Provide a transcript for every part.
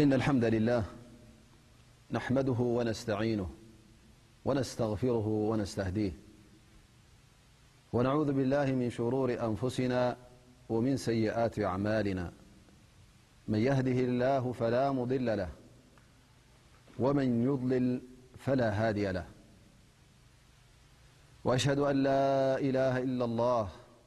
إن الحمد لله نحمده ونستعينه ونستغفره ونستهديه ونعوذ بالله من شرور أنفسنا ومن سيئت أعملنا نيهدهاله فلا مضل له ومن يلل فلا هدي لهوشهد أ لا إله إلاالله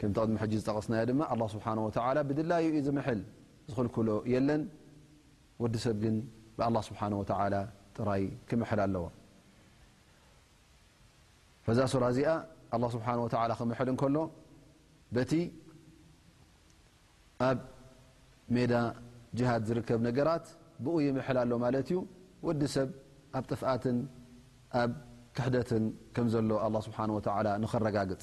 ከምቲ ቅድሚ ሕጂ ዝጠቐስናዮ ድማ ኣላህ ስብሓነሁ ወተዓላ ብድላዩ እዩ ዝምሕል ዝኽልክሎ የለን፣ ወዲ ሰብ ግን ብኣላህ ስብሓነሁ ወተዓላ ጥራይ ክምሕል ኣለዎ። በዛ ሱራ እዚኣ ኣላህ ስብሓነሁ ወተዓላ ክምሕል እንከሎ በቲ ኣብ ሜዳ ጅሃድ ዝርከብ ነገራት ብኡ ይምሕል ኣሎ ማለት እዩ፣ ወዲ ሰብ ኣብ ጥፍኣትን ኣብ ክሕደትን ከም ዘሎ ኣላህ ስብሓነሁ ወተዓላ ንኸረጋግጽ።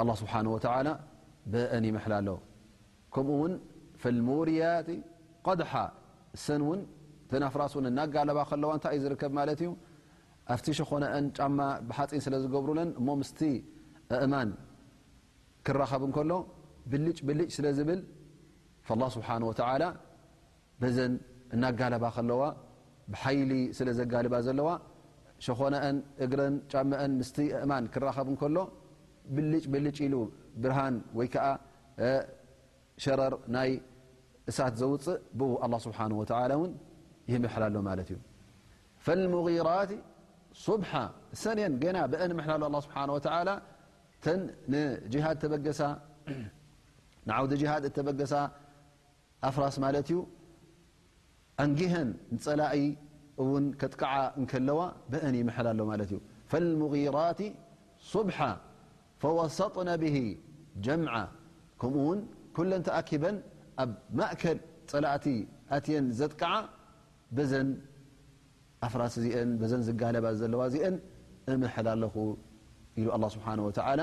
ኣላህ ስብሓነሁ ወተዓላ በእን ይምሕላ ኣሎ ከምኡ ውን ፈልሙርያት ቐድሓ እሰን ውን እተን ኣፍራስ ውን እናጋለባ ከለዋ እንታይ እዩ ዝርከብ ማለት እዩ ኣብቲ ሸኾነአን ጫማ ብሓፂን ስለ ዝገብሩለን እሞ ምስቲ ኣእማን ክራኸብ እንከሎ ብልጭ ብልጭ ስለ ዝብል ላ ስብሓን ወተዓላ በዘን እናጋለባ ከለዋ ብሓይሊ ስለ ዘጋልባ ዘለዋ ሸኾናኣን እግረን ጫመአን ምስቲ ኣእማን ክራኸብ እንከሎ ብልጭ ብልጭ ኢሉ ብርሃን ወይ ከዓ ሸረር ናይ እሳት ዘውፅእ ብኡ ኣላ ስብሓን ወተላ እውን ይምሕላ ኣሎ ማለት እዩ ፈልሙራት ሱብሓ እሰን እየን ገና ብአን ምሕላ ኣሎ ኣላ ስብሓን ወተላ እተን ንጅሃድ ተበገሳ ንዓውዲ ጅሃድ እተበገሳ ኣፍራስ ማለት እዩ። ኣንጊሀን ንፀላኢ እውን ከጥቅዓ እንከለዋ በእን ይምሐላ ኣሎ ማለት እዩ። ፈልሙጊራት ሱብሓ ፈወሰጥነ ብሂ ጀምዓ ከምኡ ውን ኩለን ተኣኪበን ኣብ ማእከል ፀላእቲ ኣትየን ዘጥቅዓ በዘን ኣፍራስ እዚአን በዘን ዝጋለባ ዘለዋ እዚአን እምሐላ ኣለኹ ኢሉ ኣላ ስብሓን ወተዓላ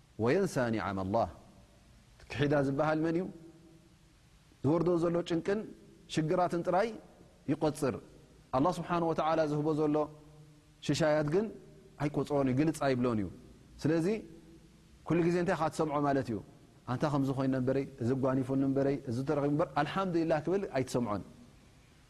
ወየንሳ ኒዓመ ኣላህ ክሒዳ ዝበሃል መን እዩ? ዝወርዶ ዘሎ ጭንቅን ሽግራትን ጥራይ ይቆፅር ኣላህ ስብሓን ወተዓላ ዝህቦ ዘሎ ሽሻያት ግን ኣይቆፅሮን እዩ ግልፅ ኣይብሎን እዩ ስለዚ ኩሉ ግዜ እንታይ ካ ትሰምዖ ማለት እዩ ኣንታ ከምዚ ኮይነ በረይ እዚ ጓኒፉኒ በረይ እዚ ተረኺቡ በር ኣልሓምዱሊላህ ክብል ኣይትሰምዖን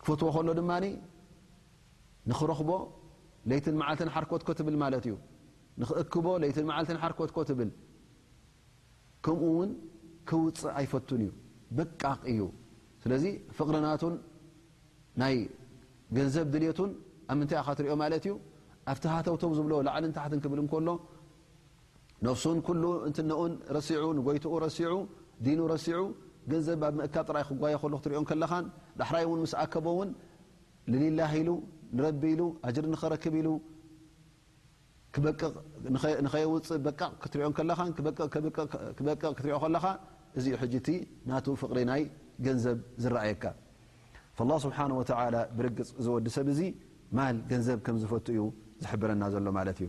ክፈትዎ ከሎ ድማ ንክረኽቦ ለይትን መዓልትን ሓርኮትኮ ትብል ማለት እዩ ንክእክቦ ለይትን መዓልትን ሓርኮትኮ ትብል ከምኡ እውን ክውፅእ ኣይፈቱን እዩ በቃቕ እዩ ስለዚ ፍቕርናቱን ናይ ገንዘብ ድልቱን ኣብ ምንታይ ኻትሪኦ ማለት እዩ ኣብቲ ሃተውተው ዝብሎ ላዕልን ታሕትን ክብል እንከሎ ነፍሱን ኩሉ እንትነኡን ረሲዑ ንጎይትኡ ረሲዑ ዲኑ ረሲዑ ገንዘብ ኣብ ምእካብ ጥራይ ክጓየ ከሎ ክትሪኦ ከለኻን ዳሕራይ እውን ምስ ኣከቦ እውን ልሊላህ ኢሉ ንረቢ ኢሉ ኣጅሪ ንኸረክብ ኢሉ ንኸየውፅእ በቅቕ ክትሪኦ ከለኻ ክበቅቕ ክትሪኦ ከለኻ እዚኡ ሕጂ እቲ ናቱ ፍቕሪ ናይ ገንዘብ ዝረኣየካ ላ ስብሓን ወተላ ብርግፅ እዚ ወዲ ሰብ እዚ ማል ገንዘብ ከም ዝፈቱ እዩ ዝሕብረና ዘሎ ማለት እዩ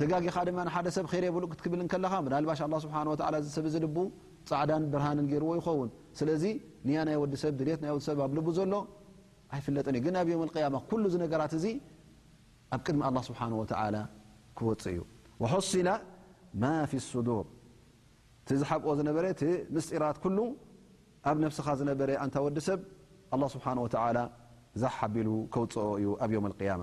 ተጋጊኻ ድማ ንሓደ ሰብ ኼር የብሉን ክትብል እንከለኻ ምናልባሽ ኣላ ስብሓን ወተዓላ እዚ ሰብ እዚ ልቡ ፃዕዳን ብርሃንን ገይርዎ ይኸውን ስለዚ ንያ ናይ ወዲ ሰብ ድልት ናይ ወዲ ሰብ ኣብ ልቡ ዘሎ ኣይፍለጥን እዩ ግን ኣብ ዮም ልቅያማ ኩሉ እዚ ነገራት እዚ ኣብ ቅድሚ ኣላ ስብሓን ወተዓላ ክወፅእ እዩ ወሑስላ ማ ፊ ሱዱር እቲ ዝሓብኦ ዝነበረ እቲ ምስጢራት ኩሉ ኣብ ነብስኻ ዝነበረ ኣንታ ወዲ ሰብ ኣላ ስብሓን ወተዓላ ዛሓቢሉ ከውፅኦ እዩ ኣብ ዮም ልቅያማ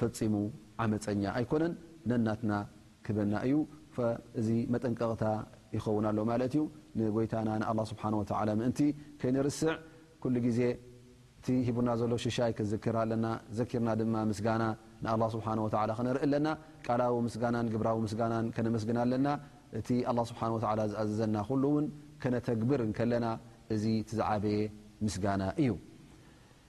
ፈጺሙ ዓመጸኛ ኣይኮነን ነናትና ክበና እዩ እዚ መጠንቀቕታ ይኸውን ኣሎ ማለት እዩ ንጎይታና ንኣላ ስብሓን ወተላ ምእንቲ ከይንርስዕ ኩሉ ግዜ እቲ ሂቡና ዘሎ ሽሻይ ክንዝክር ኣለና ዘኪርና ድማ ምስጋና ንኣላ ስብሓን ወተላ ክነርኢ ኣለና ቃላዊ ምስጋናን ግብራዊ ምስጋናን ከነመስግና ኣለና እቲ ኣላ ስብሓን ወተላ ዝኣዘዘና ኩሉ እውን ከነተግብር እንከለና እዚ እቲ ዝዓበየ ምስጋና እዩ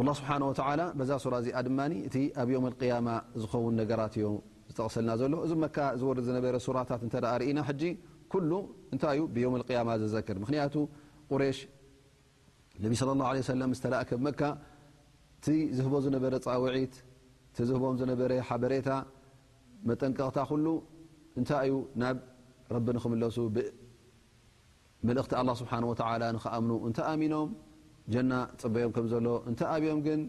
ኣላህ ስብሓነሁ ወተዓላ በዛ ሱራ እዚኣ ድማ እቲ ኣብ ዮም ኣልቅያማ ዝኸውን ነገራት እዮ ዝጠቕሰልና ዘሎ። እዚ መካ ዝወርድ ዝነበረ ሱራታት እንተ ደኣ ርኢና ሕጂ ኩሉ እንታይ እዩ ብዮም ኣልቅያማ ዘዘክር። ምኽንያቱ ቁሬሽ ነቢ ሰለላሁ ዓለይሂ ወሰለም ምስ ተላእከ መካ እቲ ዝህቦ ዝነበረ ጻውዒት እቲ ዝህቦም ዝነበረ ሓበሬታ መጠንቀቕታ ኩሉ እንታይ እዩ ናብ ረቢ ንኽምለሱ ብ መልእኽቲ ኣላህ ስብሓነሁ ወተዓላ ንኽኣምኑ እንተ ኣሚኖም ጀና ትጽበዮም ከም ዘሎ፣ እንተ ኣብዮም ግን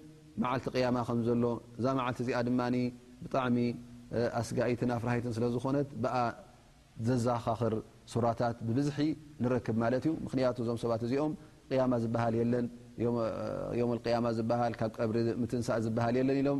መዓልቲ ቅያማ ከም ዘሎ፣ እዛ መዓልቲ እዚኣ ድማ ብጣዕሚ ኣስጋኢትን ኣፍራሂትን ስለ ዝኾነት ብኣ ዘዛኻኽር ሱራታት ብብዝሒ ንረክብ ማለት እዩ። ምኽንያቱ እዞም ሰባት እዚኦም ቅያማ ዝበሃል የለን፣ ዮመል ቅያማ ዝበሃል ካብ ቀብሪ ምትንሳእ ዝበሃል የለን ኢሎም።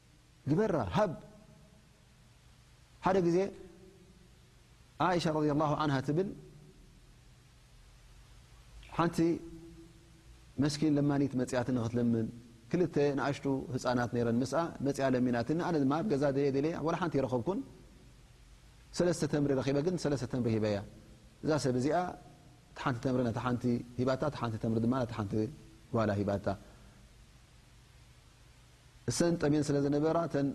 ግበራ ሃብ ሓደ ግዜ ዓእሻ ረድያ ላሁ ዓንሃ ትብል ሓንቲ መስኪን ለማኒት መፅያትኒ ክትልምን ክልተ ንኣሽቱ ህፃናት ነረን ምስ መፅያ ለሚናትኒ ኣነ ድማ ኣብ ገዛ ደየ ደለየ ዋላ ሓንቲ ይረኸብኩን ሰለስተ ተምሪ ረኺበ ግን ሰለስተ ተምሪ ሂበያ እዛ ሰብ እዚኣ እቲ ሓንቲ ተምሪ ነቲ ሓንቲ ሂባታ እቲ ሓንቲ ተምሪ ድማ ነቲ ሓንቲ ጓላ ሂባታ እሰን ጠምየን ስለ ዝነበራ እተን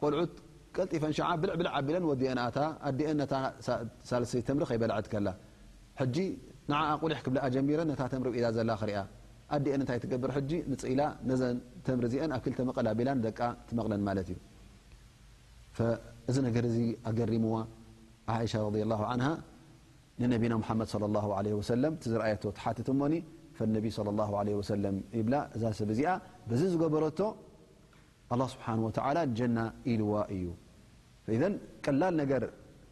ቆልዑት ቀልጢፈን ሸዓ ብልዕ ብልዕ ኣቢለን ወዲኤን ኣታ ኣዲኤን ነታ ሳልሰይቲ ተምሪ ከይበልዐት ከላ ሕጂ ንዓኣ ቁሊሕ ክብልኣ ጀሚረን ነታ ተምሪ ኣብ ኢዳ ዘላ ክሪኣ ኣዲኤን እንታይ ትገብር ሕጂ ንጽ ኢላ ነዘን ተምሪ እዚኤን ኣብ ክልተ መቐል ኣቢላ ንደቃ ትመቕለን ማለት እዩ እዚ ነገር እዚ ኣገሪምዋ ዓኢሻ ረዲየላሁ ዓንሃ ንነቢና ሙሓመድ ሰለላሁ ዓለይሂ ወሰለም እቲ ዝርኣየቶ ትሓትት እሞኒ ፈነቢይ ሰለላሁ ዓለይሂ ወሰለም ይብላ እዛ ሰብ እዚኣ በዚ ዝገበረቶ ኣላህ ስብሓነሁ ወተዓላ ጀና ኢልዋ እዩ ፈኢዘን ቀላል ነገር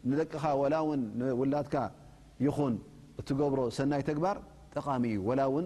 ንደቅኻ ወላ እውን ንውላድካ ይኹን እትገብሮ ሰናይ ተግባር ጠቓሚ እዩ ወላ እውን